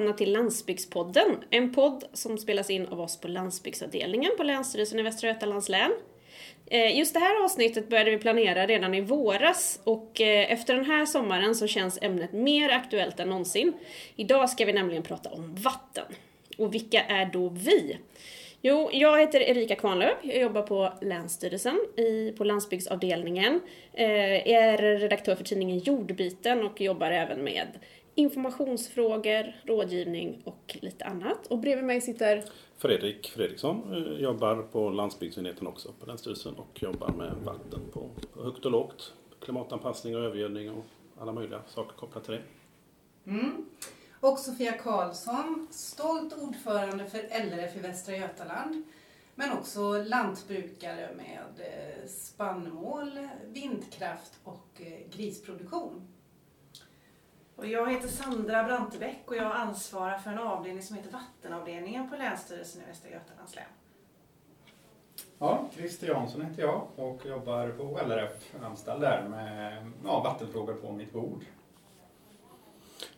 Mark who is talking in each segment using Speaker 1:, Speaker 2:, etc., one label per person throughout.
Speaker 1: välkomna till Landsbygdspodden. En podd som spelas in av oss på landsbygdsavdelningen på Länsstyrelsen i Västra Götalands län. Eh, just det här avsnittet började vi planera redan i våras och eh, efter den här sommaren så känns ämnet mer aktuellt än någonsin. Idag ska vi nämligen prata om vatten. Och vilka är då vi? Jo, jag heter Erika Kvarnlöf. Jag jobbar på Länsstyrelsen i, på landsbygdsavdelningen. Eh, är redaktör för tidningen Jordbiten och jobbar även med informationsfrågor, rådgivning och lite annat. Och bredvid mig sitter
Speaker 2: Fredrik Fredriksson eh, jobbar på landsbygdsenheten också på Länsstyrelsen och jobbar med vatten på högt och lågt, klimatanpassning och övergödning och alla möjliga saker kopplat till det.
Speaker 3: Mm. Och Sofia Karlsson, stolt ordförande för LRF i Västra Götaland. Men också lantbrukare med eh, spannmål, vindkraft och eh, grisproduktion.
Speaker 4: Och jag heter Sandra Brantebäck och jag ansvarar för en avdelning som heter Vattenavdelningen på Länsstyrelsen i Västra Götalands län.
Speaker 5: Ja, Christer Jansson heter jag och jobbar på LRF, anställd där med ja, vattenfrågor på mitt bord.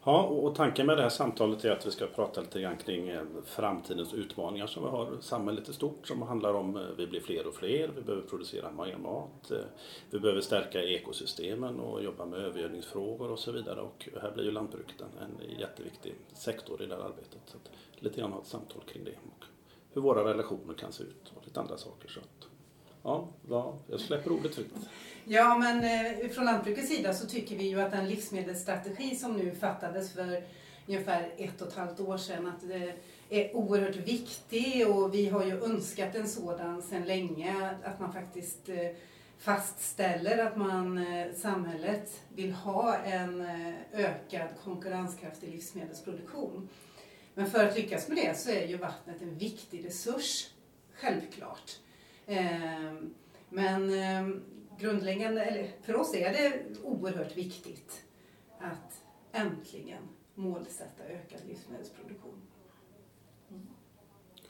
Speaker 2: Ja, och tanken med det här samtalet är att vi ska prata lite grann kring eh, framtidens utmaningar som vi har i samhället i stort som handlar om att vi blir fler och fler, vi behöver producera mer mat, eh, vi behöver stärka ekosystemen och jobba med övergödningsfrågor och så vidare och här blir ju lantbruket en, jätteviktig sektor i det här arbetet. Så att lite grann ha ett samtal kring det och hur våra relationer kan se ut och lite andra saker. Så att, ja, ja, jag släpper ordet fritt.
Speaker 3: Ja, men eh, från lantbrukets sida så tycker vi ju att den livsmedelsstrategi som nu fattades för ungefär ett och ett halvt år sedan, att det är oerhört viktig och vi har ju önskat en sådan sedan länge, att man faktiskt eh, fastställer att man, eh, samhället vill ha en eh, ökad konkurrenskraftig livsmedelsproduktion. Men för att lyckas med det så är ju vattnet en viktig resurs, självklart. Ehm, men ehm, grundläggande, eller för oss är det oerhört viktigt att äntligen målsätta ökad livsmedelsproduktion.
Speaker 2: Mm.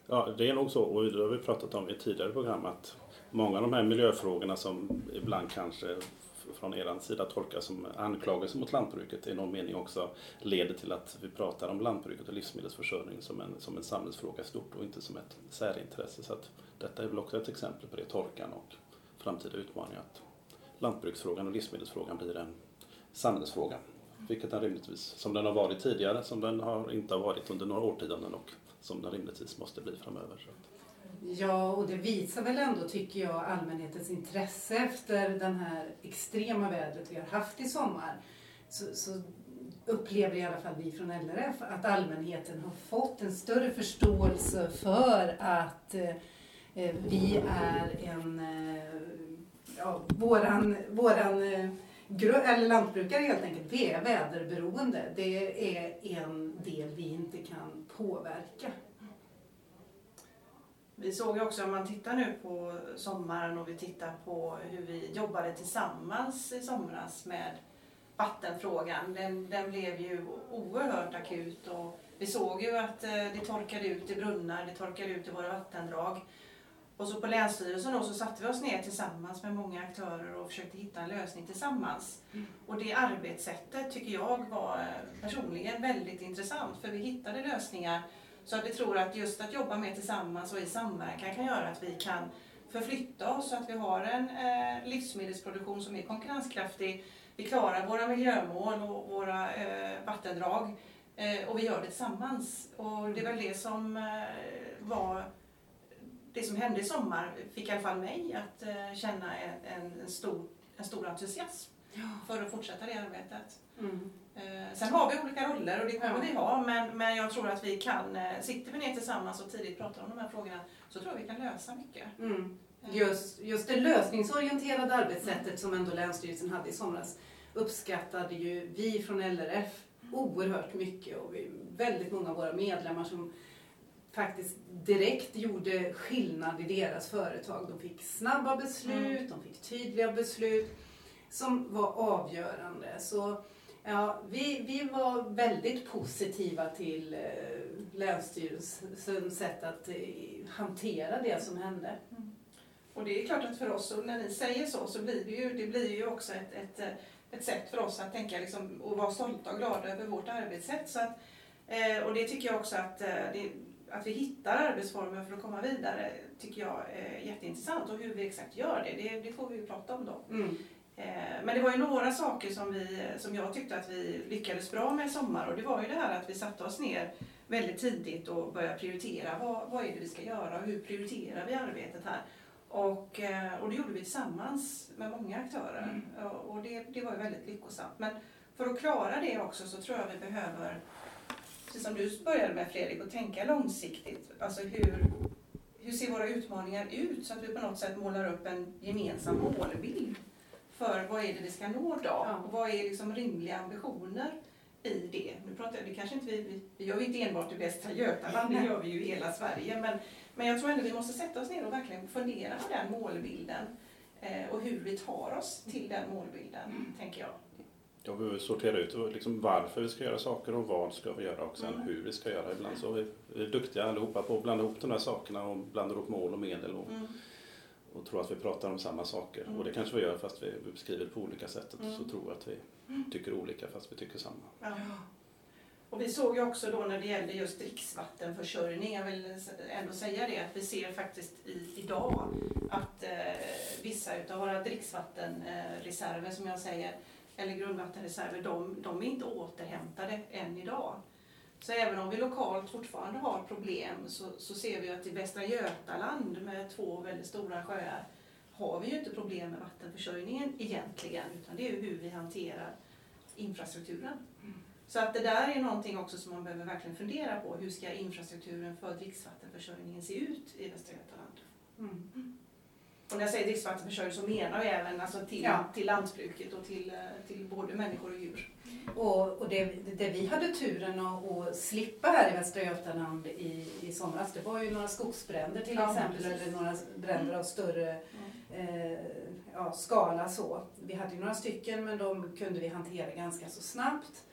Speaker 2: Ja, det är nog så och det har vi pratat om i tidigare program att många av de här miljöfrågorna som ibland kanske från er sida tolkas som anklagelser mot lantbruket i någon mening också leder till att vi pratar om lantbruket och livsmedelsförsörjning som en, som en samhällsfråga stort och inte som ett särintresse. Så att detta är väl också ett exempel på det, torkan och framtida utmaningar. Att lantbruksfrågan och livsmedelsfrågan blir en samhällsfråga. Vilket den rimligtvis, som den har varit tidigare, som den har inte har varit under några årtionden och som den rimligtvis måste bli framöver.
Speaker 3: Ja, och det visar väl ändå, tycker jag, allmänhetens intresse efter den här extrema vädret vi har haft i sommar. Så, så upplever i alla fall vi från LRF att allmänheten har fått en större förståelse för att eh, eh vi är en, eh, ja, våran, våran eh, eller lantbrukare helt enkelt, vi är väderberoende. Det är en del vi inte kan påverka.
Speaker 4: Vi såg ju också, om man tittar nu på sommaren och vi tittar på hur vi jobbade tillsammans i somras med vattenfrågan. Den, den blev ju oerhört akut och vi såg ju att eh, det torkade ut i brunnar, det torkade ut i våra vattendrag. Och så på Länsstyrelsen då så satte vi oss ner tillsammans med många aktörer och försökte hitta en lösning tillsammans. Mm. Och det arbetssättet tycker jag var eh, personligen väldigt intressant för vi hittade lösningar så att vi tror att just att jobba med tillsammans och i samverkan kan göra att vi kan förflytta oss så att vi har en eh, livsmedelsproduktion som är konkurrenskraftig. Vi klarar våra miljömål och våra eh, vattendrag eh, och vi gör det tillsammans. Och det väl det som eh, var det som hände i sommar fick i alla fall mig att eh, känna en, en, stor, en stor entusiasm ja. för att fortsätta det arbetet. Mm. Eh, sen har vi olika roller och det kommer vi ha men, men jag tror att vi kan, eh, sitter vi ner tillsammans och tidigt pratar om de här frågorna så tror jag vi kan lösa mycket. Mm.
Speaker 3: Eh. Just, just det lösningsorienterade arbetssättet som ändå Länsstyrelsen hade i somras uppskattade ju vi från LRF oerhört mycket och vi, väldigt många av våra medlemmar som faktiskt direkt gjorde skillnad i deras företag. De fick snabba beslut, mm. de fick tydliga beslut som var avgörande. Så Ja, vi, vi var väldigt positiva till eh, Länsstyrelsens sätt att eh, hantera det som hände. Mm.
Speaker 4: Och det är klart att för oss, när ni säger så, så blir det ju, det blir ju också ett, ett, ett sätt för oss att tänka liksom, och vara stolta och glada över vårt arbetssätt. Så att, Eh, och det tycker jag också att, eh, det, att vi hittar arbetsformer för att komma vidare tycker jag är jätteintressant och hur vi exakt gör det, det, det får vi ju prata om då.
Speaker 3: Mm.
Speaker 4: Eh, Men det var ju några saker som, vi, som jag tyckte att vi lyckades bra med i sommar och det var ju det här att vi satte oss ner väldigt tidigt och började prioritera. Vad, vad är det vi ska göra och hur prioriterar vi arbetet här? Och, eh, och det gjorde vi tillsammans med många aktörer och och det, det var ju väldigt lyckosamt. Men för att klara det också så tror jag vi behöver, precis som du började med Fredrik, att tänka långsiktigt. Alltså hur, hur ser våra utmaningar ut så att vi på något sätt målar upp en gemensam målbild för vad är det vi ska nå då?
Speaker 3: Ja.
Speaker 4: Och vad är liksom rimliga ambitioner i det? Nu pratar jag, det kanske inte vi, vi, vi gör inte enbart i Västra Götaland, det gör vi ju i hela Sverige. Men, men jag tror ändå vi måste sätta oss ner och verkligen fundera på den målbilden eh, och hur vi tar oss till den målbilden, tänker jag.
Speaker 2: Ja, vi vill sortera ut liksom varför vi ska göra saker och vad ska vi göra och sen
Speaker 4: Mm.
Speaker 2: hur vi ska göra. Ibland så är vi är duktiga allihopa på att blanda ihop de här sakerna och blanda ihop mål och medel och,
Speaker 4: Mm.
Speaker 2: Och tror att vi pratar om samma saker.
Speaker 4: Mm.
Speaker 2: Och det kanske vi gör fast vi beskriver det på olika sätt.
Speaker 4: Mm.
Speaker 2: Så tror att vi tycker olika fast vi tycker samma.
Speaker 4: Ja. Och vi såg ju också då när det gällde just dricksvattenförsörjning, jag vill ändå säga det, att vi ser faktiskt i, idag att eh, vissa utav våra dricksvattenreserver som jag säger, eller grundvattenreserver, de, de är inte återhämtade än idag. Så även om vi lokalt fortfarande har problem så, så ser vi att i Västra Götaland med två väldigt stora sjöar har vi ju inte problem med vattenförsörjningen egentligen, utan det är ju hur vi hanterar infrastrukturen. Så att det där är någonting också som man behöver verkligen fundera på. Hur ska infrastrukturen för dricksvattenförsörjningen se ut i Västra Götaland?
Speaker 3: Mm.
Speaker 4: Och när jag säger dricksvattenförsörjning så menar jag även alltså till,
Speaker 3: Ja.
Speaker 4: till lantbruket och till, eh, till både människor och djur.
Speaker 3: Och, och det, det vi hade turen att, att slippa här i Västra Götaland i, i somras, det var ju några skogsbränder till
Speaker 4: Ja,
Speaker 3: exempel,
Speaker 4: precis.
Speaker 3: eller några bränder av större eh, ja, skala så. Vi hade ju några stycken men de kunde vi hantera ganska så snabbt.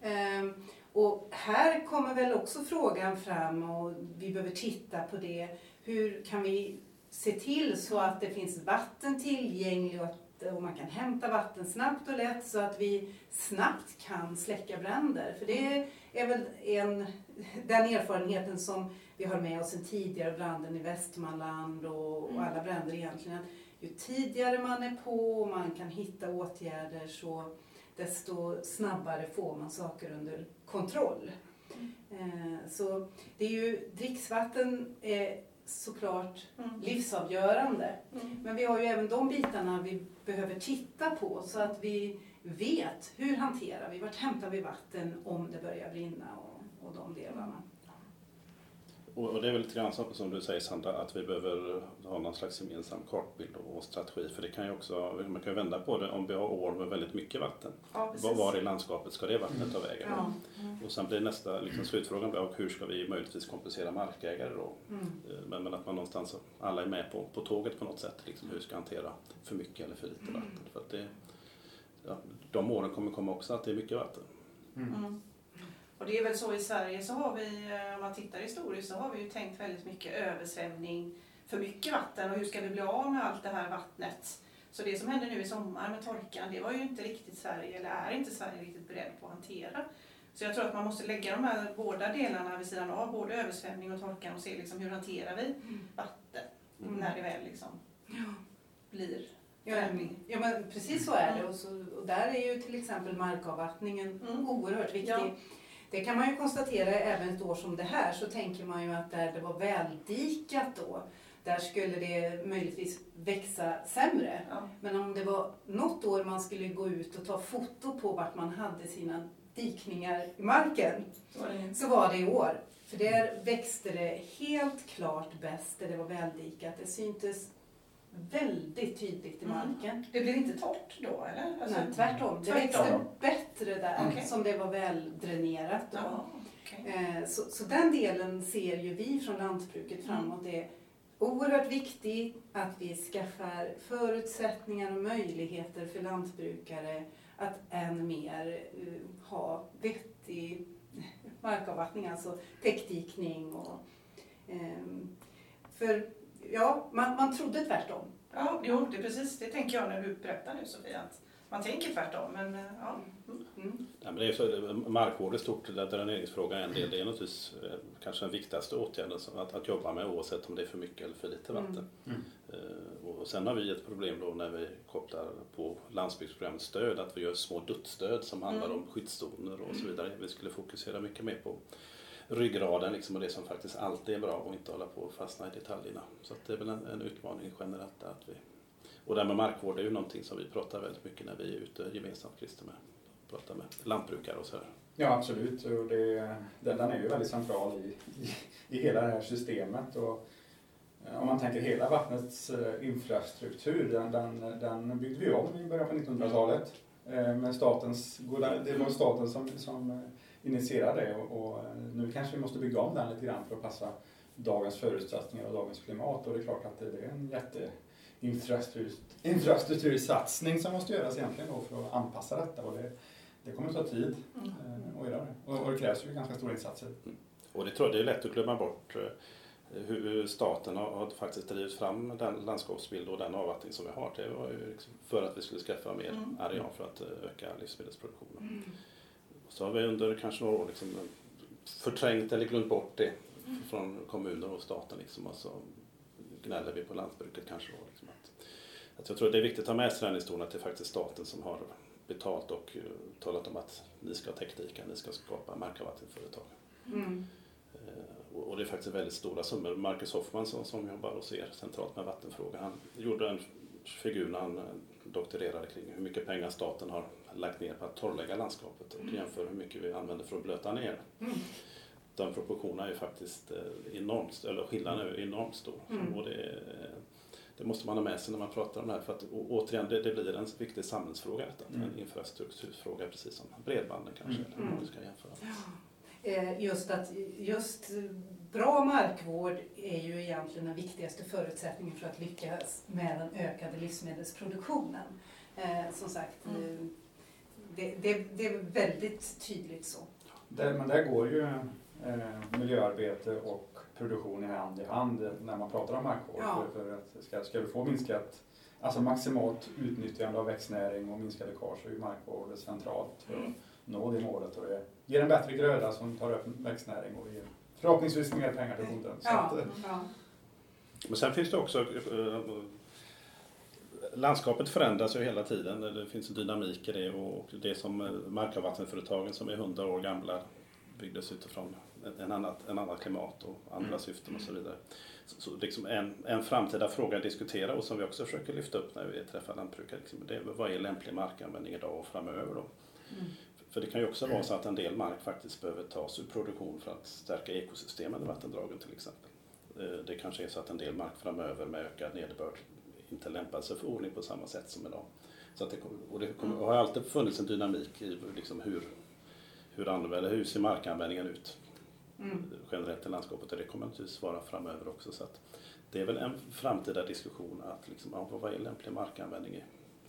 Speaker 3: Ehm, och här kommer väl också frågan fram och vi behöver titta på det. Hur kan vi se till så att det finns vatten tillgängligt och, man kan hämta vatten snabbt och lätt så att vi snabbt kan släcka bränder. För det är väl en, den erfarenheten som vi har med oss sen tidigare, branden i Västmanland och, och alla bränder egentligen. Ju tidigare man är på och man kan hitta åtgärder så desto snabbare får man saker under kontroll. Eh, Så det är ju dricksvatten är såklart
Speaker 4: Mm.
Speaker 3: livsavgörande.
Speaker 4: Mm.
Speaker 3: Men vi har ju även de bitarna vi behöver titta på så att vi vet hur hanterar vi, vart hämtar vi vatten om det börjar brinna och, och de delarna.
Speaker 2: Och, och det är väl lite grann som, som du säger Sandra, att vi behöver ha någon slags gemensam kartbild och strategi. För det kan ju också, man kan ju vända på det om vi har år med väldigt mycket vatten.
Speaker 4: Ja.
Speaker 2: Var, var i landskapet ska det vattnet ta vägen?
Speaker 3: Ja.
Speaker 2: Och sen blir nästa liksom, slutfrågan och hur ska vi möjligtvis kompensera markägare då?
Speaker 3: Mm.
Speaker 2: Eh, Men, men att man någonstans, alla är med på, på tåget på något sätt, liksom, hur vi ska hantera för mycket eller för lite vatten. För att det, ja, de åren kommer komma också att det är mycket vatten.
Speaker 4: Mm. Och det är väl så i Sverige så har vi, eh, om man tittar historiskt, så har vi ju tänkt väldigt mycket översvämning, för mycket vatten och hur ska vi bli av med allt det här vattnet? Så det som hände nu i sommar med torkan, det var ju inte riktigt Sverige, eller är inte Sverige riktigt beredd på att hantera. Så jag tror att man måste lägga de här båda delarna vid sidan av, både översvämning och torkan och se liksom hur hanterar vi vatten
Speaker 3: Mm.
Speaker 4: när det väl liksom blir
Speaker 3: Ja,
Speaker 4: förändring.
Speaker 3: ja men precis så är det. Och, så, och där är ju till exempel markavvattningen
Speaker 4: Mm.
Speaker 3: oerhört viktig.
Speaker 4: Ja.
Speaker 3: Det kan man ju konstatera även ett år som det här så tänker man ju att där det var väldikat då, där skulle det möjligtvis växa sämre.
Speaker 4: Ja.
Speaker 3: Men om det var något år man skulle gå ut och ta foto på vart man hade sina dikningar i marken
Speaker 4: Så var det.
Speaker 3: så var det i år. För där växte det helt klart bäst där det var väldikat. Det syntes väldigt tydligt i
Speaker 4: Mm.
Speaker 3: marken.
Speaker 4: Det blir inte torrt då eller? Alltså-
Speaker 3: Nej, tvärtom. Det växte bättre där
Speaker 4: Okej.
Speaker 3: som det var väldränerat. Då.
Speaker 4: Ja, okej.
Speaker 3: Eh, Så, så den delen ser ju vi från lantbruket
Speaker 4: Mm.
Speaker 3: framåt. Det är oerhört viktigt att vi skaffar förutsättningar och möjligheter för lantbrukare att än mer eh, ha vettig markavvattning, alltså täckdikning och ehm, för ja, man, man trodde tvärtom.
Speaker 4: Ja, jo, det är precis det tänker jag när du berättar nu Sofia. Att, man tänker tvärtom. Men, eh, ja.
Speaker 2: Mm. Ja, men det är så, markvård är stort, dräneringsfråga är en del. Det är naturligtvis eh, kanske den viktigaste åtgärden att, att jobba med oavsett om det är för mycket eller för lite vatten. Mm. Mm. Och sen har vi ett problem då när vi kopplar på landsbygdsprogrammets stöd att vi gör små duttstöd som handlar mm. om skyddszoner och så vidare. Vi skulle fokusera mycket mer på ryggraden liksom och det som faktiskt alltid är bra och inte hålla på och fastna i detaljerna. Så det är väl en, en utmaning generellt. Att vi, och det här med markvård är ju någonting som vi pratar väldigt mycket när vi är ute gemensamt, Christer, med, pratar med lantbrukare och så här.
Speaker 5: Ja absolut, och det, den, den är ju väldigt central i, i, i hela det här systemet. Och, eh, om man tänker hela vattnets eh, infrastruktur, den, den, den byggde vi om i början på 1900-talet. Eh, med statens, det var staten som, som initierade det och, och nu kanske vi måste bygga om den lite grann för att passa dagens förutsättningar och dagens klimat. Och det är klart att det, det är en jätte infrastruktur, infrastruktursatsning som måste göras egentligen då för att anpassa detta. Och det, det kommer att ta tid mm. Eh, att göra det. Och, och det krävs ju ganska stora insatser. Mm.
Speaker 2: Och det tror jag det är lätt att glömma bort eh, hur staten har, faktiskt drivit fram den landskapsbild och den avvattning som vi har. Det var ju liksom för att vi skulle skaffa mer mm. areal för att eh, öka livsmedelsproduktionen. Mm. Så har vi under kanske några år liksom förträngt eller glömt bort det från kommuner och staten. Liksom, och så gnäller vi på lantbruket kanske. Då, liksom att, att jag tror att det är viktigt att ha med sig den historien att det är faktiskt staten som har betalt och uh, talat om att ni ska ha tekniken, ni ska skapa markavvattningsföretag. Mm. Uh, och det är faktiskt väldigt stora summor. Marcus Hoffman som, som jobbar hos er centralt med vattenfrågor, han gjorde en figur när han eh, doktorerade kring hur mycket pengar staten har lagt ner på att torrlägga landskapet och mm. jämför hur mycket vi använder för att blöta ner. Mm. De proportionerna är faktiskt enormt, eller skillnaden är enormt stor. Mm. Och det, det måste man ha med sig när man pratar om det här. För att återigen, det, det blir en viktig samhällsfråga detta. Mm. En infrastrukturfråga precis som bredbanden kanske. Mm. Eller vad ska jämföra.
Speaker 3: Ja. Eh, just att just bra markvård är ju egentligen den viktigaste förutsättningen för att lyckas med den ökade livsmedelsproduktionen. Eh, som sagt, mm. Eh, det, det, det, är väldigt tydligt så.
Speaker 5: Där, men där går ju eh, miljöarbete och produktion i hand i hand när man pratar om markvård. Ja. För, för att ska, ska vi få minskat, alltså maximalt utnyttjande av växtnäring och minska läckage så är ju markvård centralt för att mm. nå det målet. Och det ger en bättre gröda som tar upp växtnäring och ger förhoppningsvis mer pengar till bonden. Ja. Att, ja.
Speaker 2: Men sen finns det också eh, Landskapet förändras ju hela tiden. Det finns en dynamik i det och det som eh, markavvattensföretagen som är 100 år gamla byggdes utifrån en annat, en annat klimat och andra mm. syften och så vidare. Så, så liksom en, en framtida fråga att diskutera och som vi också försöker lyfta upp när vi träffar lantbrukare, liksom, det är vad är lämplig markanvändning idag och framöver då? Mm. För det kan ju också vara så att en del mark faktiskt behöver tas ur produktion för att stärka ekosystemen i vattendragen till exempel. Eh, det kanske är så att en del mark framöver med ökad nederbörd inte lämpar sig för odling på samma sätt som idag. Så att det, och det kommer, har alltid funnits en dynamik i liksom hur, hur, använder, hur ser markanvändningen ut mm. generellt i landskapet och det kommer naturligtvis vara framöver också. Så att det är väl en framtida diskussion att liksom, vad är lämplig markanvändning i,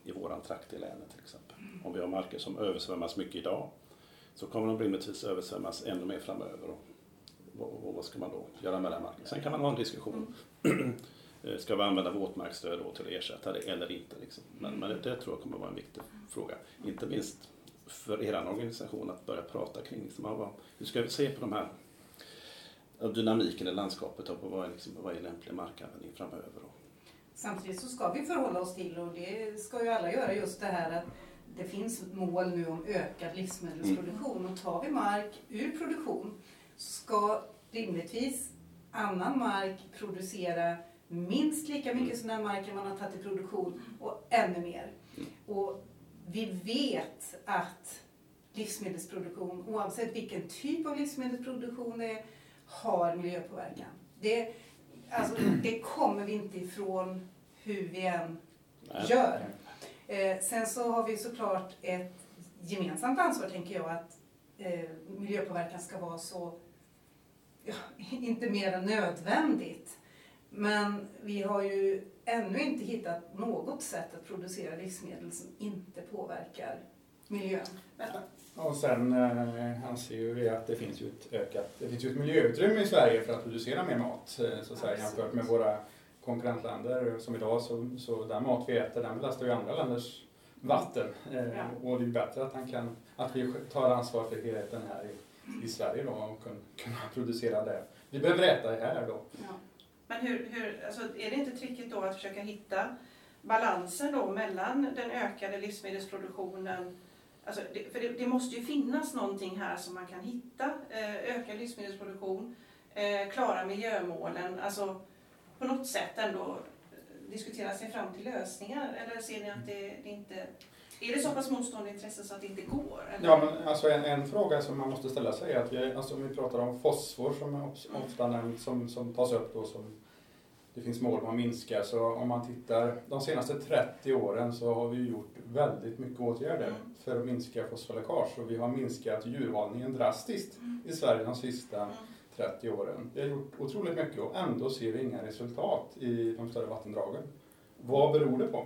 Speaker 2: i våran trakt i länet till exempel. Mm. Om vi har marker som översvämmas mycket idag så kommer de rimligtvis översvämmas ännu mer framöver. Och, och, och vad ska man då göra med den marken? Sen kan man ha en diskussion. Mm. Ska vi använda våtmarksstöd då till att ersätta det eller inte? Liksom. Men, men det, tror jag kommer vara en viktig fråga. Inte minst för er organisation att börja prata kring liksom, hur ska vi se på de här dynamiken i landskapet och på vad är, liksom, vad är lämplig markanvändning framöver.
Speaker 3: Samtidigt så ska vi förhålla oss till, och det ska ju alla göra, just det här att det finns mål nu om ökad livsmedelsproduktion och tar vi mark ur produktion så ska rimligtvis annan mark producera minst lika mycket mm. som den marken man har tagit i produktion och ännu mer. Mm. Och vi vet att livsmedelsproduktion, oavsett vilken typ av livsmedelsproduktion det är, har miljöpåverkan. Det, alltså, det kommer vi inte ifrån hur vi än gör. Eh, sen så har vi såklart ett gemensamt ansvar, tänker jag, att eh, miljöpåverkan ska vara så, ja, inte mer än nödvändigt. Men vi har ju ännu inte hittat något sätt att producera livsmedel som inte påverkar miljön.
Speaker 5: Och sen eh, anser ju vi att det finns ju ett ökat, det finns ju ett miljöutrymme i Sverige för att producera mer mat eh, så att säga, jämfört med våra konkurrentländer som idag så, så den mat vi äter den belastar ju andra länders vatten. Eh,
Speaker 4: Ja.
Speaker 5: Och det är bättre att, han kan, att vi tar ansvar för helheten här i, i Sverige då och kun, kunna producera det. Vi behöver äta det här då.
Speaker 4: Ja. Men hur, hur, alltså, är det inte tricket då att försöka hitta balansen då mellan den ökade livsmedelsproduktionen Alltså det, för det, det måste ju finnas någonting här som man kan hitta. Eh, ökad livsmedelsproduktion, eh, klara miljömålen, alltså på något sätt ändå diskutera sig fram till lösningar. Eller ser ni att det, det inte... Är det så pass motstående intresse så att det inte går? Eller?
Speaker 5: Ja, men alltså en, en fråga som man måste ställa sig är att vi, alltså om vi pratar om fosfor som är of- ofta nämnt, som, som tas upp då som det finns mål om att minska. Så om man tittar de senaste 30 åren så har vi gjort väldigt mycket åtgärder
Speaker 4: Mm.
Speaker 5: för att minska fosforläckage och vi har minskat djurhållningen drastiskt
Speaker 4: Mm.
Speaker 5: i Sverige de sista
Speaker 4: Mm.
Speaker 5: 30 åren. Vi har gjort otroligt mycket och ändå ser vi inga resultat i de större vattendragen. Vad beror det på?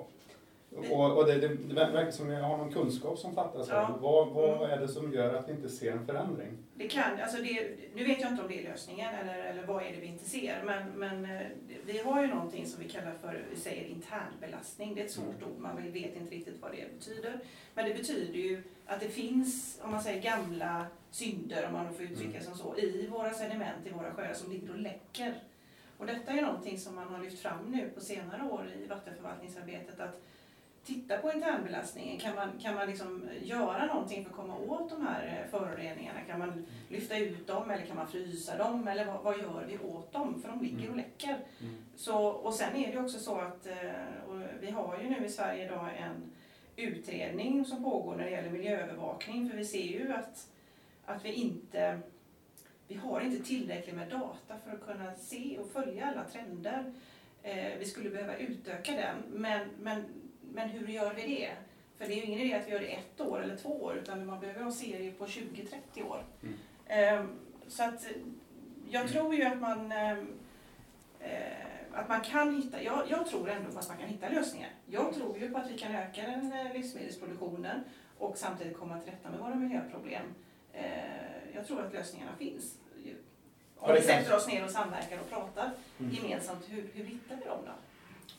Speaker 5: Och, och det, det, det verkar som att vi har någon kunskap som fattas här.
Speaker 4: Ja.
Speaker 5: Vad, vad är det som gör att vi inte ser en förändring?
Speaker 4: Det kan, alltså det, nu vet jag inte om det är lösningen eller, eller vad är det vi inte ser. Men, men eh, vi har ju någonting som vi kallar för, vi säger internbelastning. Det är ett svårt ord, man vet inte riktigt vad det betyder. Men det betyder ju att det finns, om man säger gamla synder, om man får uttrycka
Speaker 5: Mm.
Speaker 4: som så, i våra sediment, i våra sjöar som ligger och läcker. Och detta är någonting som man har lyft fram nu på senare år i vattenförvaltningsarbetet. Att titta på internbelastningen. Kan man, kan man liksom göra någonting för att komma åt de här eh, föroreningarna? Kan man lyfta ut dem eller kan man frysa dem? Eller vad, vad gör vi åt dem? För de ligger och läcker.
Speaker 5: Mm.
Speaker 4: Så, och sen är det också så att eh, vi har ju nu i Sverige idag en utredning som pågår när det gäller miljöövervakning. För vi ser ju att, att vi inte vi har inte tillräckligt med data för att kunna se och följa alla trender. Eh, vi skulle behöva utöka den, men, men, men hur gör vi det? För det är ju ingen idé att vi gör det ett år eller två år, utan man behöver ha serier på 20-30 år.
Speaker 5: Mm.
Speaker 4: Eh, så att jag tror ju att man eh, eh, att man kan hitta, jag, jag tror ändå att man kan hitta lösningar. Jag tror ju på att vi kan öka den eh, livsmedelsproduktionen och samtidigt komma till rätta med våra miljöproblem. Eh, jag tror att lösningarna finns. Om vi sätter oss ner och samverkar och pratar
Speaker 5: Mm.
Speaker 4: gemensamt, hur, hur hittar vi dem då?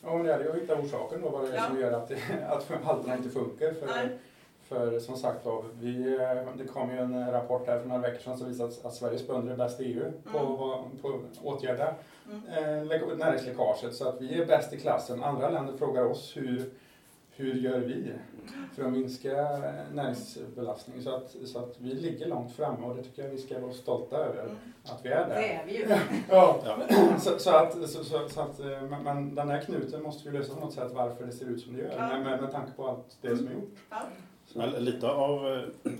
Speaker 5: Ja, men det är ju att hitta orsaken då, vad det är
Speaker 4: Ja.
Speaker 5: som gör att, att halterna inte funkar. För,
Speaker 4: Nej.
Speaker 5: för som sagt var, vi, eh, det kom ju en rapport här för några veckor sedan som visade att, att Sveriges bönder är bäst i EU på,
Speaker 4: Mm.
Speaker 5: på att åtgärda
Speaker 4: Mm.
Speaker 5: eh, näringsläckaget. Så att vi är bäst i klassen. Andra länder frågar oss hur, hur gör vi för att minska eh, näringsbelastning. Så att, så att vi ligger långt framme och det tycker jag vi ska vara stolta över
Speaker 4: Mm.
Speaker 5: att vi är där.
Speaker 3: Det är vi ju.
Speaker 5: Ja,
Speaker 2: Ja.
Speaker 5: så, så att, så, så, så att eh, men, men den här knuten måste vi lösa på något sätt varför det ser ut som det gör
Speaker 4: Ja.
Speaker 5: med, med, med tanke på allt det som är gjort.
Speaker 4: Ja.
Speaker 2: Lite av, eh,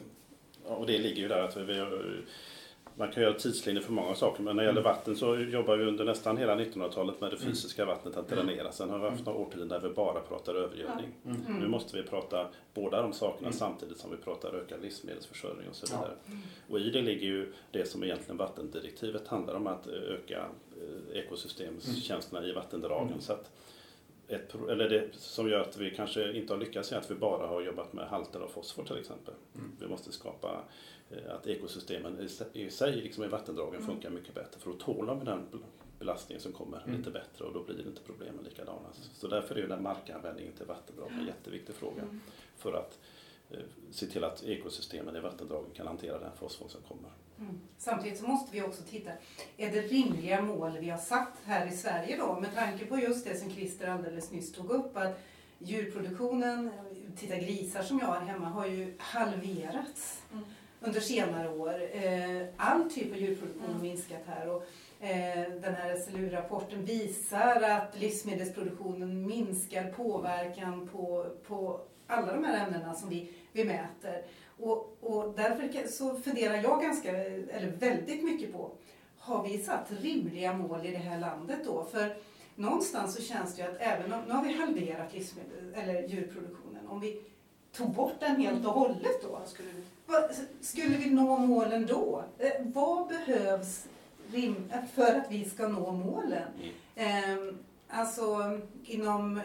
Speaker 2: och det ligger ju där att vi har, man kan göra tidslinjer för många saker men när det gäller vatten så jobbar vi under nästan hela 1900-talet med det fysiska vattnet att dränera. Sen har vi haft några årtionden där vi bara pratar övergödning.
Speaker 5: mm.
Speaker 2: Nu måste vi prata båda de sakerna
Speaker 5: Mm.
Speaker 2: samtidigt som vi pratar ökad livsmedelsförsörjning och så vidare. Och i det ligger ju det som egentligen vattendirektivet handlar om att öka eh, ekosystemstjänsterna i vattendragen.
Speaker 5: Mm.
Speaker 2: Så ett, eller det som gör att vi kanske inte har lyckats är att vi bara har jobbat med halter av fosfor till exempel.
Speaker 5: Mm.
Speaker 2: Vi måste skapa att ekosystemen i sig- liksom i vattendragen,
Speaker 4: Mm.
Speaker 2: funkar mycket bättre. För då tålar vi den bel- belastningen som kommer
Speaker 5: Mm.
Speaker 2: lite bättre och då blir inte problemen likadana. Så därför är ju den markanvändningen till vattendrag en jätteviktig fråga
Speaker 4: Mm.
Speaker 2: för att eh, se till att ekosystemen i vattendragen kan hantera den fosfor som kommer.
Speaker 3: Mm. Samtidigt så måste vi också titta, är det rimliga mål vi har satt här i Sverige då? Med tanke på just det som Christer alldeles nyss tog upp, att djurproduktionen, titta grisar som jag har hemma, har ju halverats
Speaker 4: Mm.
Speaker 3: Under senare år. Eh, All typ av djurproduktion har
Speaker 4: Mm.
Speaker 3: minskat här och eh, den här SLU-rapporten visar att livsmedelsproduktionen minskar påverkan på, på alla de här ämnena som vi, vi mäter. Och, och därför så funderar jag ganska, eller väldigt mycket på, har vi satt rimliga mål i det här landet då? För någonstans så känns det ju att även om, nu har vi halverat livsmedel, eller djurproduktionen, om vi tog bort den helt och hållet då,
Speaker 4: skulle
Speaker 3: vad, skulle vi nå målen då? Eh, vad behövs rim, för att vi ska nå målen? Eh, alltså inom,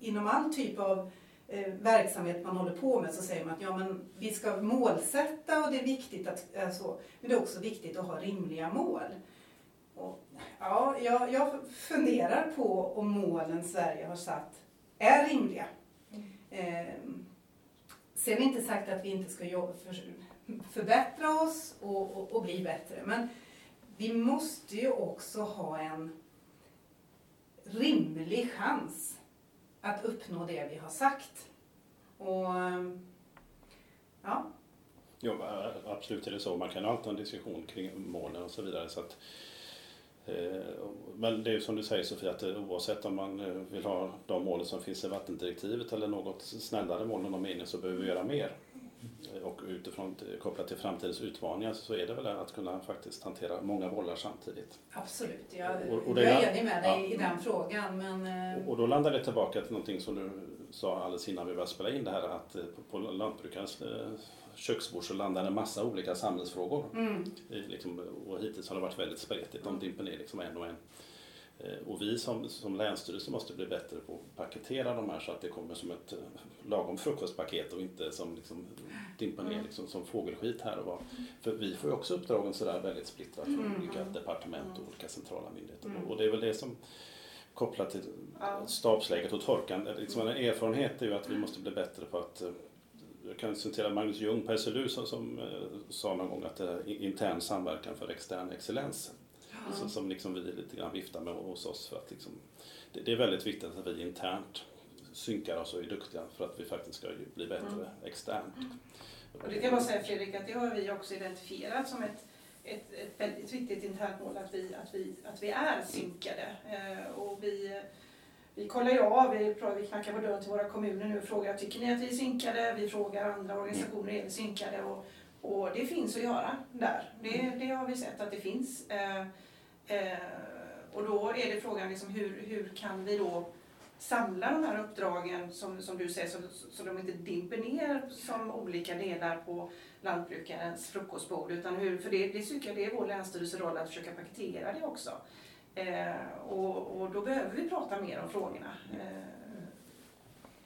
Speaker 3: inom all typ av eh, verksamhet man håller på med så säger man att ja, men vi ska målsätta och det är viktigt att eh, så, men det är också viktigt att ha rimliga mål. Och, ja, jag, jag funderar på om målen Sverige har satt är rimliga. Eh, sen inte sagt att vi inte ska jobba för, förbättra oss och, och, och bli bättre. Men vi måste ju också ha en rimlig chans att uppnå det vi har sagt. Och ja.
Speaker 2: Jo, absolut är det så. Man kan alltid ha en diskussion kring målen och så vidare. Så att, eh, men det är ju som du säger Sofia, att oavsett om man eh, vill ha de målen som finns i vattendirektivet eller något snällare mål än de är inne så behöver vi göra mer. Och utifrån kopplat till framtidens utmaningar så är det väl att kunna faktiskt hantera många bollar samtidigt.
Speaker 3: Absolut, jag, och, och jag är enig med dig ja. i den frågan. Men...
Speaker 2: Och, och då landar det tillbaka till någonting som du sa alldeles innan vi började spela in det här att på lantbrukarens eh, köksbord så landar en massa olika samhällsfrågor. Mm. Liksom, och hittills har det varit väldigt spretigt. De dimper ner liksom en och en. Eh, och vi som, som länsstyrelse måste bli bättre på att paketera de här så att det kommer som ett eh, lagom frukostpaket och inte som liksom dimper ner mm. liksom, som fågelskit här och var. För vi får ju också uppdragen sådär väldigt splittrat från mm. olika departement och olika centrala myndigheter. Mm. Och det är väl det som kopplat till stabsläget och torkan. Liksom en erfarenhet är ju att vi måste bli bättre på att eh, jag kan citera Magnus Ljung på SLU som, som sa någon gång att det är intern samverkan för extern excellens. Så, som liksom vi lite grann viftar med hos oss. För att liksom, det, det, är väldigt viktigt att vi internt synkar oss och är duktiga för att vi faktiskt ska bli bättre mm. externt.
Speaker 4: Och det kan jag bara säga Fredrik att det har vi också identifierat som ett, ett, ett väldigt viktigt internt mål att vi, att vi, att vi är synkade. Eh, och vi, vi kollar ju av, vi, vi knackar på dörren till våra kommuner nu och frågar tycker ni att vi är synkade? Vi frågar andra organisationer, är vi synkade? Och, och det finns att göra där. Det, det har vi sett att det finns. Eh, Eh, och då är det frågan liksom hur, hur kan vi då samla de här uppdragen som, som du säger så, så de inte dimper ner som olika delar på lantbrukarens frukostbord. Utan hur, för det, det tycker jag det är vår länsstyrelseroll att försöka paketera det också. Eh, och, och, då behöver vi prata mer om frågorna. Eh,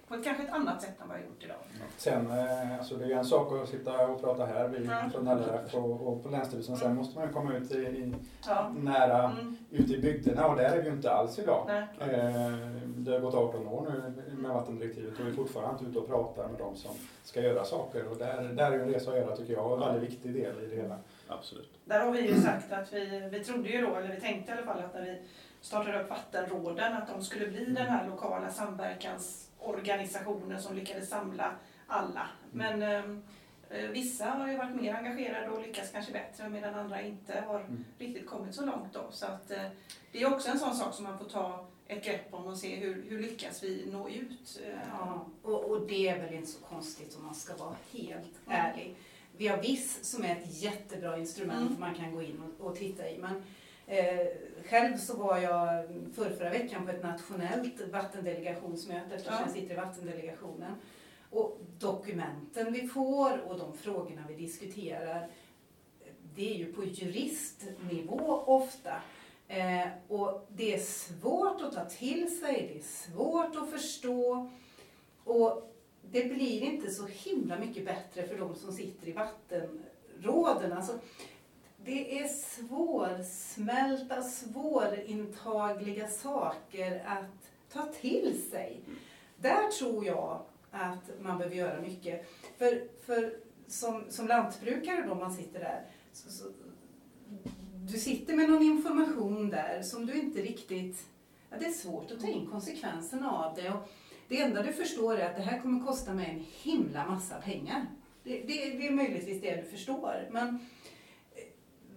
Speaker 4: på ett, kanske ett annat sätt än vad jag gjort idag.
Speaker 5: Sen, eh, alltså det är en sak att sitta och prata här vi ja. från LRF och, och på Länsstyrelsen. Sen måste man komma ut i, i ja. nära, mm. ute i bygderna och där är vi ju inte alls idag. Eh, det har gått 18 år nu med vattendirektivet och vi är fortfarande inte ute och pratar med de som ska göra saker. Och där, där är en resa att göra tycker jag, och en väldigt viktig del i det hela.
Speaker 2: Absolut.
Speaker 4: Där har vi ju sagt att vi, vi trodde ju då, eller vi tänkte i alla fall att när vi startade upp vattenråden att de skulle bli den här lokala samverkans organisationer som lyckades samla alla. Mm. Men ehm, eh, vissa har ju varit mer engagerade och lyckats kanske bättre medan andra inte har mm. riktigt kommit så långt. Då. Så att, eh, det är också en sån sak som man får ta ett grepp om och se hur, hur lyckas vi nå ut.
Speaker 3: Eh. Ja, och, och det är väl inte så konstigt om man ska vara helt mm. ärlig. Vi har VIS som är ett jättebra instrument mm. man kan gå in och, och titta i. Men Eh, själv så var jag för förra veckan på ett nationellt vattendelegationsmöte eftersom ja. jag sitter i vattendelegationen. Och dokumenten vi får och de frågorna vi diskuterar, det är ju på juristnivå ofta. Eh, och det är svårt att ta till sig, det är svårt att förstå. Och det blir inte så himla mycket bättre för de som sitter i vattenråden. Alltså, det är svårsmälta, svårintagliga saker att ta till sig. Där tror jag att man behöver göra mycket. För, för som, som lantbrukare då man sitter där, så, så, du sitter med någon information där som du inte riktigt... Ja, det är svårt att ta in konsekvenserna av det. Och det enda du förstår är att det här kommer kosta mig en himla massa pengar. Det, det, det är möjligtvis det du förstår. Men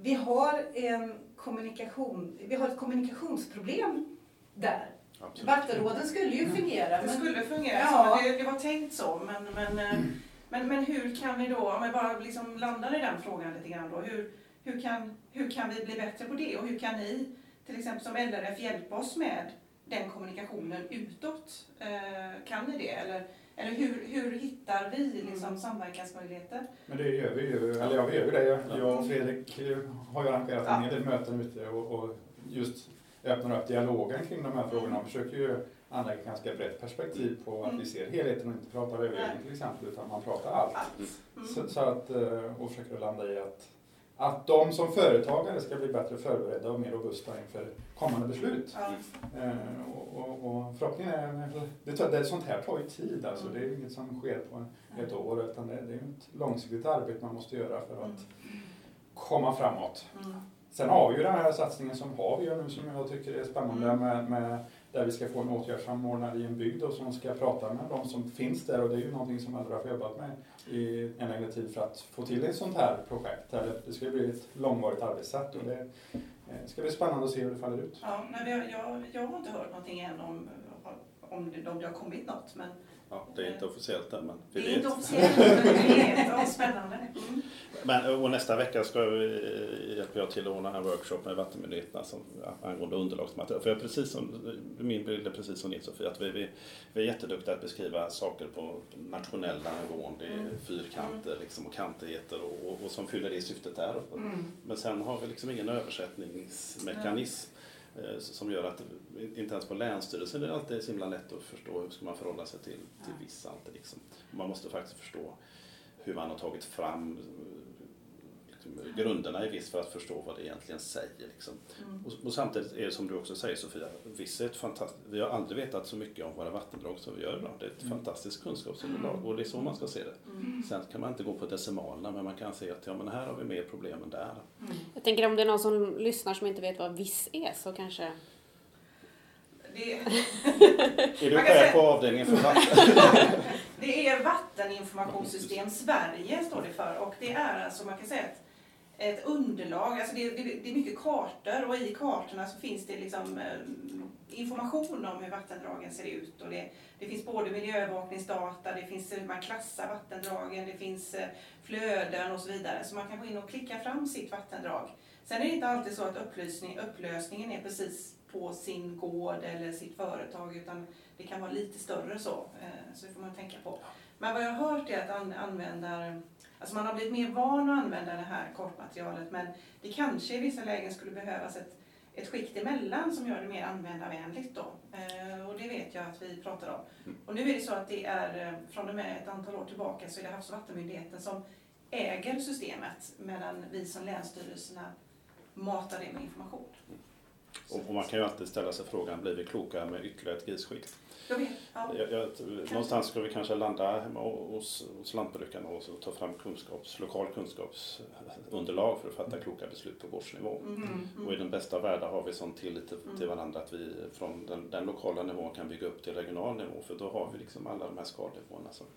Speaker 3: vi har, en kommunikation, vi har ett kommunikationsproblem där. Absolut. Vattenråden skulle ju fungera.
Speaker 4: Det skulle fungera, ja. det, det, var tänkt så. Men, men, mm. men, men hur kan vi då, om vi bara liksom landar i den frågan lite grann då. Hur, hur, kan, hur kan vi bli bättre på det? Och hur kan ni, till exempel som LRF, hjälpa oss med den kommunikationen utåt? Eh, kan ni det? Eller eller hur, hur hittar vi liksom mm. samverkansmöjligheter?
Speaker 5: Men det gör vi ju, eller ja, vi gör ju det. Jag och Fredrik har ju arrangerat en hel del möten ute och, och just öppnar upp dialogen kring de här frågorna och mm. försöker ju anlägga ett ganska brett perspektiv på att mm. vi ser helheten och inte pratar övergödning till exempel utan man pratar allt. allt. Mm. Så, så, att, eh, och försöker landa i att att de som företagare ska bli bättre förberedda och mer robusta inför kommande beslut.
Speaker 4: Ja.
Speaker 5: Eh, och, och, och förhoppningen är, det, det, sånt här tar ju tid alltså. Det är inget som sker på ett år utan det, det är ett långsiktigt arbete man måste göra för att komma framåt.
Speaker 4: Mm.
Speaker 5: Sen har vi ju den här satsningen som har vi nu som jag tycker är spännande
Speaker 4: Mm.
Speaker 5: med, med där vi ska få en åtgärdssamordnare i en bygd och som ska prata med de som finns där och det är ju någonting som Ödra har jobbat med i en längre tid för att få till ett sånt här projekt. Eller det ska bli ett långvarigt arbetssätt och det eh, ska bli spännande att se hur det faller ut.
Speaker 4: Ja, men jag, jag, jag har inte hört någonting än om, om, det, om det har kommit något. Men
Speaker 2: Ja, det är inte officiellt än men vi
Speaker 4: det är
Speaker 2: vet.
Speaker 4: inte officiellt. men vi vet. Ja, spännande. Mm.
Speaker 2: Men, och nästa vecka ska vi, hjälper jag till att ordna en workshop med vattenmyndigheterna som, angående underlagsmaterial. För jag precis som, min bild är precis som din Sofie, att vi, vi, vi är jätteduktiga att beskriva saker på nationella nivån. Det är
Speaker 4: Mm.
Speaker 2: fyrkanter liksom, och kantigheter och, och, och som fyller det syftet där.
Speaker 3: Mm.
Speaker 2: Men sen har vi liksom ingen översättningsmekanism eh, som gör att inte ens på Länsstyrelsen är det alltid så himla lätt att förstå hur ska man förhålla sig till, till vissa. Alltid liksom. Man måste faktiskt förstå hur man har tagit fram eh, grunderna i viss för att förstå vad det egentligen säger. Liksom.
Speaker 4: Mm.
Speaker 2: Och, och samtidigt är det som du också säger Sofia, viss är ett fantastiskt, vi har aldrig vetat så mycket om våra vattendrag som vi gör idag. Det är ett
Speaker 5: Mm.
Speaker 2: fantastiskt kunskapsunderlag och det är så man ska se det.
Speaker 4: Mm.
Speaker 2: Sen kan man inte gå på decimalerna men man kan se att ja, men här har vi mer problem än där.
Speaker 1: Jag tänker om det är någon som lyssnar som inte vet vad viss är så kanske...
Speaker 4: Det,
Speaker 2: Är du chef på avdelningen för vatten?
Speaker 4: det är Vatteninformationssystem Sverige står det för och det är alltså man kan säga ett, ett underlag, alltså det, det, det är mycket kartor och i kartorna så finns det liksom eh, information om hur vattendragen ser ut och det, det finns både miljöövervakningsdata, det finns hur man klassar vattendragen, det finns eh, flöden och så vidare så man kan gå in och klicka fram sitt vattendrag. Sen är det inte alltid så att upplysning, upplösningen är precis på sin gård eller sitt företag utan det kan vara lite större så. eh, Så det får man tänka på. Men vad jag har hört är att an- användar, alltså man har blivit mer van att använda det här kortmaterialet men det kanske i vissa lägen skulle behövas ett, ett skikt emellan som gör det mer användarvänligt då. Eh, Och det vet jag att vi pratar om.
Speaker 2: Mm.
Speaker 4: Och nu är det så att det är eh, från och med ett antal år tillbaka så är det Havs och vattenmyndigheten som äger systemet medan vi som länsstyrelserna matar det med information.
Speaker 2: Och, och man kan ju alltid ställa sig frågan, blir vi klokare med ytterligare ett GIS-skikt?
Speaker 4: Jag vet, ja.
Speaker 2: Jag, jag, någonstans ska vi kanske landa hemma hos, hos lantbrukarna och ta fram kunskaps, lokal kunskapsunderlag för att fatta kloka beslut på gårdsnivå.
Speaker 4: Mm, mm,
Speaker 2: Och i den bästa världen har vi sån tillit till, till
Speaker 4: Mm.
Speaker 2: varandra att vi från den, den lokala nivån kan bygga upp till regional nivå för då har vi liksom alla de här skadnivåerna som,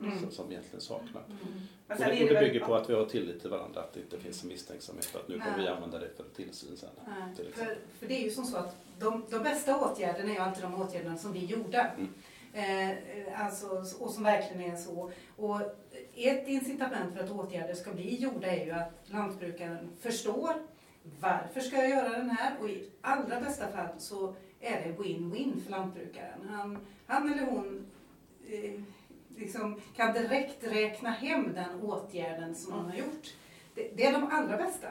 Speaker 3: Mm.
Speaker 2: som, egentligen saknar.
Speaker 4: mm.
Speaker 2: Och det, och det bygger på att vi har tillit till varandra, att det inte finns en misstänksamhet att nu kommer vi använda det för tillsyn sen. Till
Speaker 3: för, för det är ju som så att de, de bästa åtgärderna är ju alltid de åtgärderna som vi gjorde.
Speaker 2: Mm.
Speaker 3: Eh, alltså, och som verkligen är så. Och ett incitament för att åtgärder ska bli gjorda är ju att lantbrukaren förstår varför ska jag göra den här och i allra bästa fall så är det win-win för lantbrukaren. Han, han eller hon eh, liksom kan direkt räkna hem den åtgärden som man har gjort. Det, det är de allra bästa.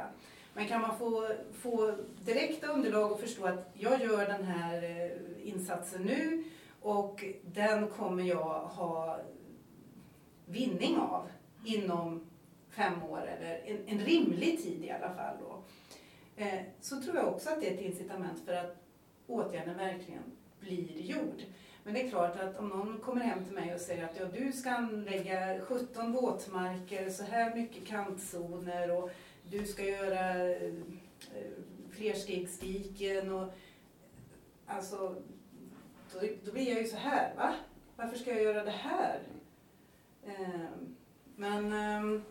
Speaker 3: Men kan man få, få direkta underlag och förstå att jag gör den här eh, insatsen nu och den kommer jag ha vinning av inom fem år eller en, en rimlig tid i alla fall. Då. Eh, så tror jag också att det är ett incitament för att åtgärden verkligen blir gjord. Men det är klart att om någon kommer hem till mig och säger att ja, du ska anlägga 17 våtmarker, så här mycket kantzoner och du ska göra eh, flerstegsdiken och alltså då, då blir jag ju så här, va? Varför ska jag göra det här? Eh, men eh,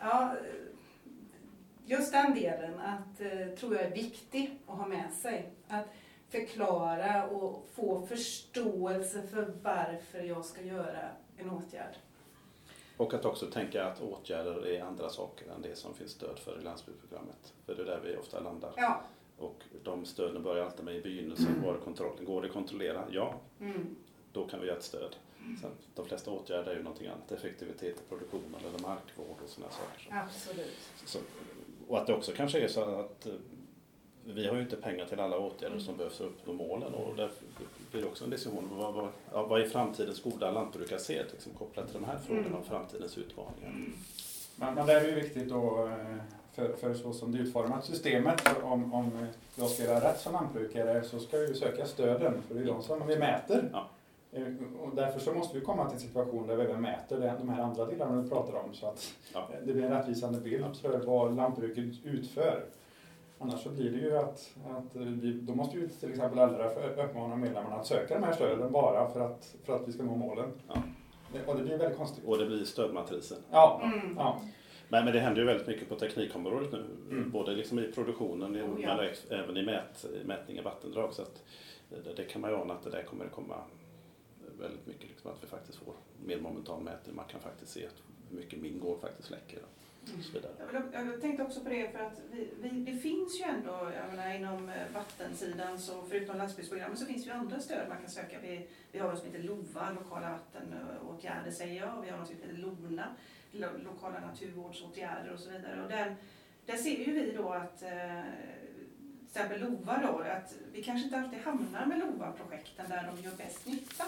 Speaker 3: ja, just den delen att, eh, tror jag är viktig att ha med sig. Att förklara och få förståelse för varför jag ska göra en åtgärd.
Speaker 2: Och att också tänka att åtgärder är andra saker än det som finns stöd för i landsbygdsprogrammet. För det är där vi ofta landar.
Speaker 3: Ja.
Speaker 2: Och de stöden börjar alltid med i begynnelsen, var är kontrollen? Går det att kontrollera? Ja,
Speaker 3: Mm.
Speaker 2: då kan vi göra ett stöd. Sen, de flesta åtgärder är ju någonting annat, effektivitet i produktionen eller markvård och sådana saker.
Speaker 3: Absolut.
Speaker 2: Så, och att det också kanske är så att eh, vi har ju inte pengar till alla åtgärder som behövs för att uppnå målen och därför blir det också en diskussion om vad, vad, ja, vad är framtidens goda lantbrukarsed liksom, kopplat till de här frågorna om framtidens utmaningar.
Speaker 5: Men, men där är det ju viktigt att eh, för, för så som det är utformat systemet, om, om jag ska göra rätt som lantbrukare så ska jag ju söka stöden, för det är de som vi mäter.
Speaker 2: Ja.
Speaker 5: Eh, Och därför så måste vi komma till en situation där vi även mäter det- de här andra delarna vi pratar om så att
Speaker 2: Ja.
Speaker 5: det blir en rättvisande bild för vad lantbruket utför. Annars så blir det ju att, att vi, då måste ju till exempel LRF uppmana medlemmarna att söka de här stöden bara för att, för att vi ska nå målen.
Speaker 2: Ja.
Speaker 5: Det, och det blir väldigt konstigt.
Speaker 2: Och det blir stödmatrisen.
Speaker 5: Ja,
Speaker 3: Mm.
Speaker 5: ja.
Speaker 2: Men, men det händer ju väldigt mycket på teknikområdet nu.
Speaker 5: Mm.
Speaker 2: Både liksom i produktionen
Speaker 3: Oh, ja.
Speaker 2: men även i mät, mätning av vattendrag. Så att det, det kan man ju ana att det där kommer att komma väldigt mycket. Liksom, att vi faktiskt får mer momentan mätning. Man kan faktiskt se hur mycket min gård faktiskt läcker. Och så vidare.
Speaker 4: Jag, vill- jag tänkte också på det för att vi, vi, det finns ju ändå, jag menar, inom eh, vattensidan så förutom landsbygdsprogrammet så finns det ju andra stöd man kan söka. Vi, vi har något som heter LOVA, lokala vattenåtgärder säger jag, och vi har något som heter LONA, lo, lokala naturvårdsåtgärder och så vidare. Och där, där ser ju vi då att eh, till exempel LOVA då, att vi kanske inte alltid hamnar med LOVA-projekten där de gör bäst nytta.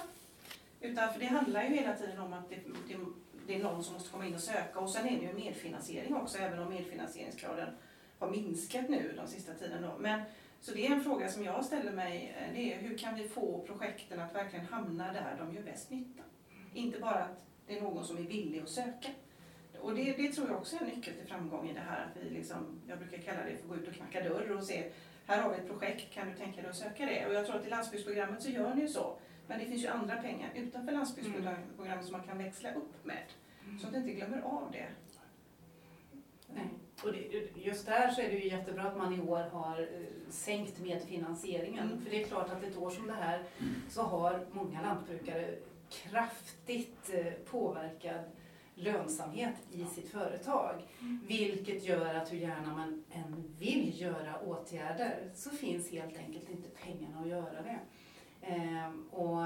Speaker 4: Utan för det handlar ju hela tiden om att det, det, det är någon som måste komma in och söka och sen är det ju medfinansiering också även om medfinansieringsgraden har minskat nu de sista tiden. Då. Men, så det är en fråga som jag ställer mig, eh, det är hur kan vi få projekten att verkligen hamna där de gör bäst nytta? Inte bara att det är någon som är villig att söka. Och det, det tror jag också är en nyckel till framgång i det här att vi liksom, jag brukar kalla det för att gå ut och knacka dörr och se, här har vi ett projekt, kan du tänka dig att söka det? Och jag tror att i landsbygdsprogrammet så gör ni ju så. Men det finns ju andra pengar utanför landsbygdsprogrammet som man kan växla upp med. Så att du inte glömmer av det.
Speaker 3: Nej. Och det, just där så är det ju jättebra att man i år har eh, sänkt medfinansieringen.
Speaker 4: Mm.
Speaker 3: För det är klart att ett år som det här så har många lantbrukare kraftigt eh, påverkad lönsamhet i sitt företag. Vilket gör att hur gärna man än vill göra åtgärder så finns helt enkelt inte pengarna att göra det. Ehm, och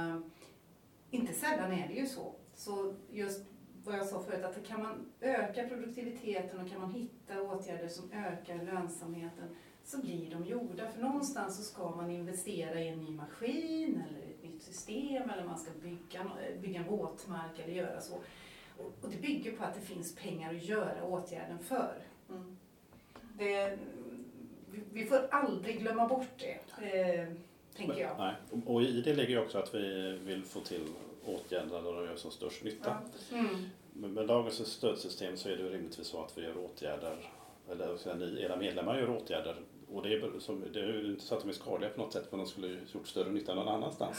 Speaker 3: inte sällan är det ju så. Så just vad jag sa förut, att kan man öka produktiviteten och kan man hitta åtgärder som ökar lönsamheten så blir de gjorda. För någonstans så ska man investera i en ny maskin eller ett nytt system eller man ska bygga, bygga en våtmark eller göra så. Och, det bygger på att det finns pengar att göra åtgärden för.
Speaker 4: Mm.
Speaker 3: Det, vi- får aldrig glömma bort det, tänker jag.
Speaker 2: Nej. Och- i det ligger också att vi vill få till åtgärder där de gör som störst nytta.
Speaker 4: Ja.
Speaker 3: Mm.
Speaker 2: Men med dagens stödsystem så är det rimligtvis så att vi gör åtgärder, eller ni, era medlemmar gör åtgärder. Och det är, som, det är ju inte så att de är skadliga på något sätt, men de skulle gjort större nytta någon annanstans.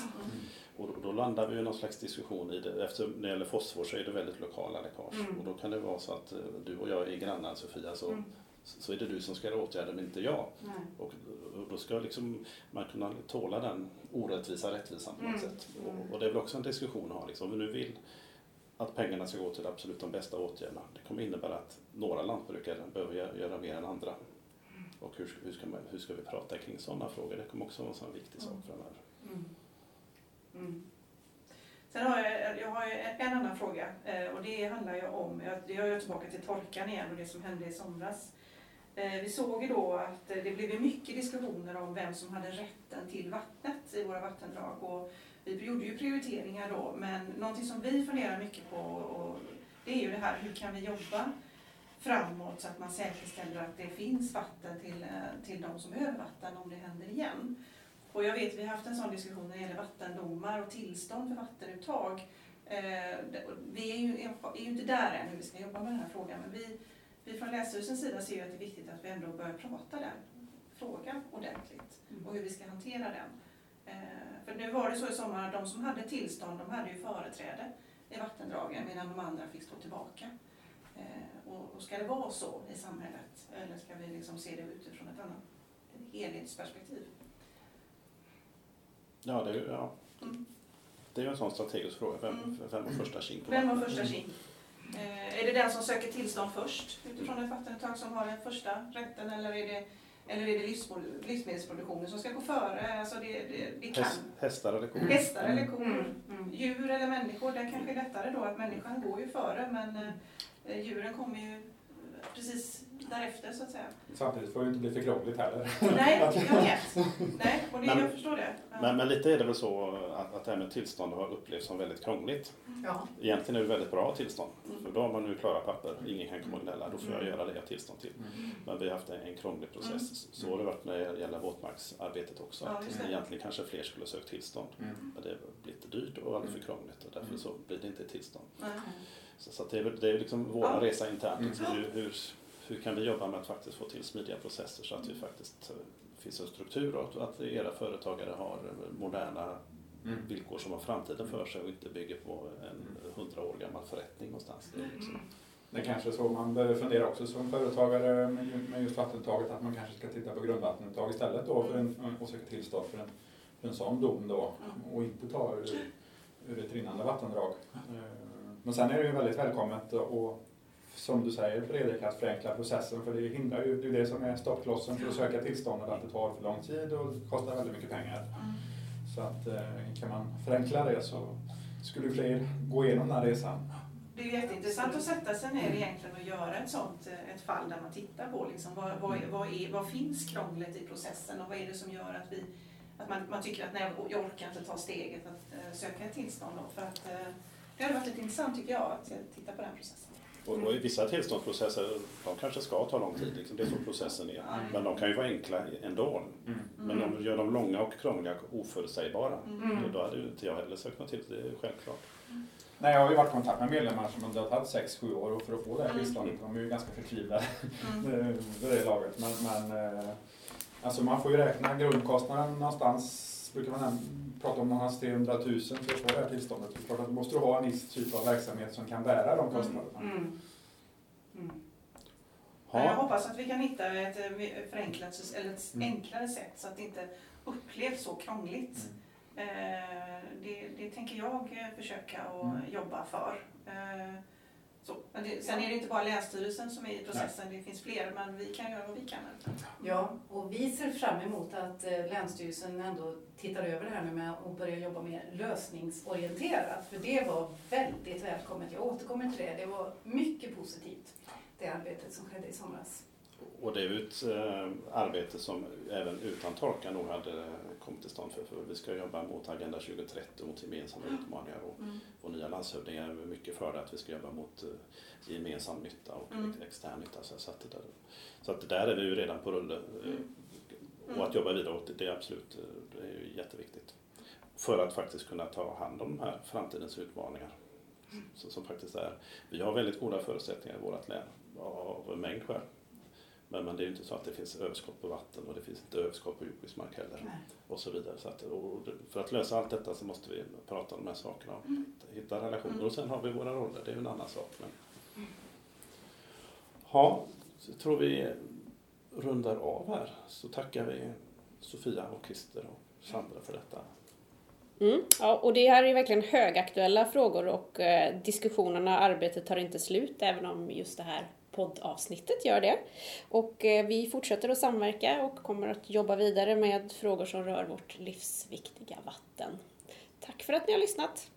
Speaker 2: Och då, då landar vi i någon slags diskussion i det. Efter, när det gäller fosfor så är det väldigt lokala läckage.
Speaker 3: Mm.
Speaker 2: Och då kan det vara så att eh, du och jag är grannar Sofia, så,
Speaker 3: Mm.
Speaker 2: Så är det du som ska göra men inte jag.
Speaker 3: Nej.
Speaker 2: Och då ska liksom man kunna tåla den orättvisa rättvisan på något
Speaker 3: Mm.
Speaker 2: sätt. Och, och det är väl också en diskussion att ha. Liksom. Om vi nu vill att pengarna ska gå till absolut de bästa åtgärderna. Det kommer innebära att några lantbrukare behöver gö- göra mer än andra. Och hur, ska- hur, ska, man, hur ska vi prata kring sådana frågor? Det kommer också vara en sån viktig sak framöver.
Speaker 3: Mm. Mm.
Speaker 4: Sen har jag, jag har en annan fråga eh, och det handlar ju om, jag- gör tillbaka till torkan igen och det som hände i somras. Eh, vi såg ju då att det blev mycket diskussioner om vem som hade rätten till vattnet i våra vattendrag och vi gjorde ju prioriteringar då men någonting som vi funderar mycket på och det är ju det här hur kan vi jobba framåt så att man säkerställer att det finns vatten till, eh, till de som behöver vatten om det händer igen. Och jag vet, vi har haft en sån diskussion när det gäller vattendomar och tillstånd för vattenuttag. Eh, vi är ju, är ju inte där än hur vi ska jobba med den här frågan, men vi, vi från Länsstyrelsens sida ser ju att det är viktigt att vi ändå börjar prata den frågan ordentligt och hur vi ska hantera den. Eh, för nu var det så i sommar att de som hade tillstånd, de hade ju företräde i vattendragen medan de andra fick stå tillbaka. Eh, och, ska det vara så i samhället eller ska vi liksom se det utifrån ett annat helhetsperspektiv?
Speaker 2: Ja, det är ju ja.
Speaker 4: Mm.
Speaker 2: det är ju en sån strategisk fråga. Vem,
Speaker 4: Mm.
Speaker 2: vem var första tjing på
Speaker 4: Vem var
Speaker 2: vattnet?
Speaker 4: första tjing? Eh, är det den som söker tillstånd först utifrån ett vattenuttag som har den första rätten eller är det, eller är det livsmedelsproduktionen som ska gå före? Alltså det, det, det kan.
Speaker 2: Häst, hästar eller kor?
Speaker 4: Hästar eller kor,
Speaker 3: Mm. Mm.
Speaker 4: djur eller människor. Där kanske det är lättare då att människan går ju före men eh, djuren kommer ju precis därefter så att säga.
Speaker 5: Samtidigt får det inte bli för krångligt heller.
Speaker 4: Nej, jag vet. Nej, och det,
Speaker 2: Men-
Speaker 4: jag förstår det. Ja.
Speaker 2: Men, men lite är det väl så att, att det här med tillstånd har upplevts som väldigt krångligt.
Speaker 3: Ja.
Speaker 2: Egentligen är det väldigt bra tillstånd.
Speaker 4: Mm.
Speaker 2: För då har man nu klara papper, ingen kan komma och gnälla, då får jag göra det jag har tillstånd till.
Speaker 5: Mm.
Speaker 2: Men vi har haft en, en krånglig process. Så har det varit när det gäller våtmarksarbetet också.
Speaker 4: Ja,
Speaker 2: att egentligen kanske fler skulle sökt tillstånd.
Speaker 5: Mm.
Speaker 2: Men det blir lite dyrt och alldeles för krångligt och därför så blir det inte tillstånd. Så, så det är, det är liksom vår
Speaker 4: Ja.
Speaker 2: resa internt.
Speaker 5: Mm.
Speaker 2: Liksom, hur, hur, hur kan vi jobba med att faktiskt få till smidiga processer så att vi faktiskt eh, finns en struktur och att, att era företagare har eh, moderna
Speaker 5: Mm.
Speaker 2: villkor som har framtiden för sig och inte bygger på en hundra år gammal förrättning någonstans. Det är liksom,
Speaker 5: Det är kanske så man behöver fundera också som företagare med ju- med just vattenuttaget att man kanske ska titta på grundvattenuttag istället då för en, och söka tillstånd för en, för en sån dom då och inte ta ur, ur ett rinnande vattendrag. Men sen är det ju väldigt välkommet och som du säger Fredrik, att förenkla processen för det hindrar ju, det är det som är stoppklossen för att söka tillståndet, att det tar för lång tid och kostar väldigt mycket pengar.
Speaker 4: Mm.
Speaker 5: Så att eh, kan man förenkla det så skulle fler gå igenom den här resan.
Speaker 4: Det är ju jätteintressant att sätta sig ner egentligen och göra ett sånt eh, ett fall där man tittar på liksom, vad, vad, är- vad, är, vad finns krånglet i processen och vad är det som gör att, vi, att man, man tycker att nej, jag orkar inte ta steget att eh, söka ett tillstånd. Då, för att, det hade varit lite intressant tycker jag att titta på den processen.
Speaker 2: och, och i vissa tillståndsprocesser, de kanske ska ta lång tid, liksom, det är så processen är.
Speaker 4: Mm.
Speaker 2: Men de kan ju vara enkla ändå.
Speaker 5: Mm.
Speaker 2: Men om vi gör dem långa och krångliga och oförutsägbara,
Speaker 4: Mm.
Speaker 2: då, då hade ju inte jag heller sökt mig till det, är självklart.
Speaker 5: Nej, jag har ju varit i kontakt med medlemmar som har tagit 6-7 år för att få det här
Speaker 4: Mm.
Speaker 5: tillståndet. De är ju ganska förtvivlade
Speaker 4: Mm.
Speaker 5: vid det laget. Men, men eh, alltså man får ju räkna grundkostnaden någonstans, brukar man prata om någonstans 300 000 för att få det här tillståndet. Det är klart att då måste du ha en viss typ av verksamhet som kan bära de kostnaderna.
Speaker 4: Mm. Mm.
Speaker 2: Ha.
Speaker 4: Ja, Jag hoppas att vi kan hitta ett eh, förenklat, eller ett
Speaker 5: Mm.
Speaker 4: enklare sätt så att det inte upplevs så krångligt.
Speaker 5: Mm.
Speaker 4: Eh, Det, det tänker jag eh, försöka att
Speaker 5: Mm.
Speaker 4: jobba för. Så. Men det, sen är det inte bara Länsstyrelsen som är i processen, det finns fler, men vi kan göra vad vi kan.
Speaker 3: Ja, och vi ser fram emot att eh, Länsstyrelsen ändå tittar över det här nu med att börja jobba mer lösningsorienterat. För det var väldigt välkommet. Jag återkommer till det. Det var mycket positivt, det arbetet som skedde i somras.
Speaker 2: Och det är ju ett eh, arbete som även utan torka nog hade kommit till stånd för, för vi ska jobba mot Agenda 2030 mot gemensamma utmaningar och, och nya landshövdingar är mycket för det att vi ska jobba mot eh, gemensam nytta och
Speaker 4: Mm.
Speaker 2: ex- extern nytta. Så, att det där, så att där är vi ju redan på rulle eh,
Speaker 4: Mm.
Speaker 2: och att jobba vidare åt det, det är absolut det är ju jätteviktigt. För att faktiskt kunna ta hand om de här framtidens utmaningar. Så, som faktiskt är, vi har väldigt goda förutsättningar i vårt län av en mängd skäl. Men, men det är ju inte så att det finns överskott på vatten och det finns inte överskott på jordbruksmark heller.
Speaker 3: Nej.
Speaker 2: Och så vidare. Så att, och för att lösa allt detta så måste vi prata om de här sakerna och hitta relationer.
Speaker 4: Mm.
Speaker 2: Och sen har vi våra roller, det är ju en annan sak. Men... Ja, så tror vi rundar av här. Så tackar vi Sofia och Christer och Sandra för detta.
Speaker 1: Mm. Ja, och det här är verkligen högaktuella frågor och eh, diskussionerna och arbetet tar inte slut även om just det här poddavsnittet gör det. Och eh, vi fortsätter att samverka och kommer att jobba vidare med frågor som rör vårt livsviktiga vatten. Tack för att ni har lyssnat!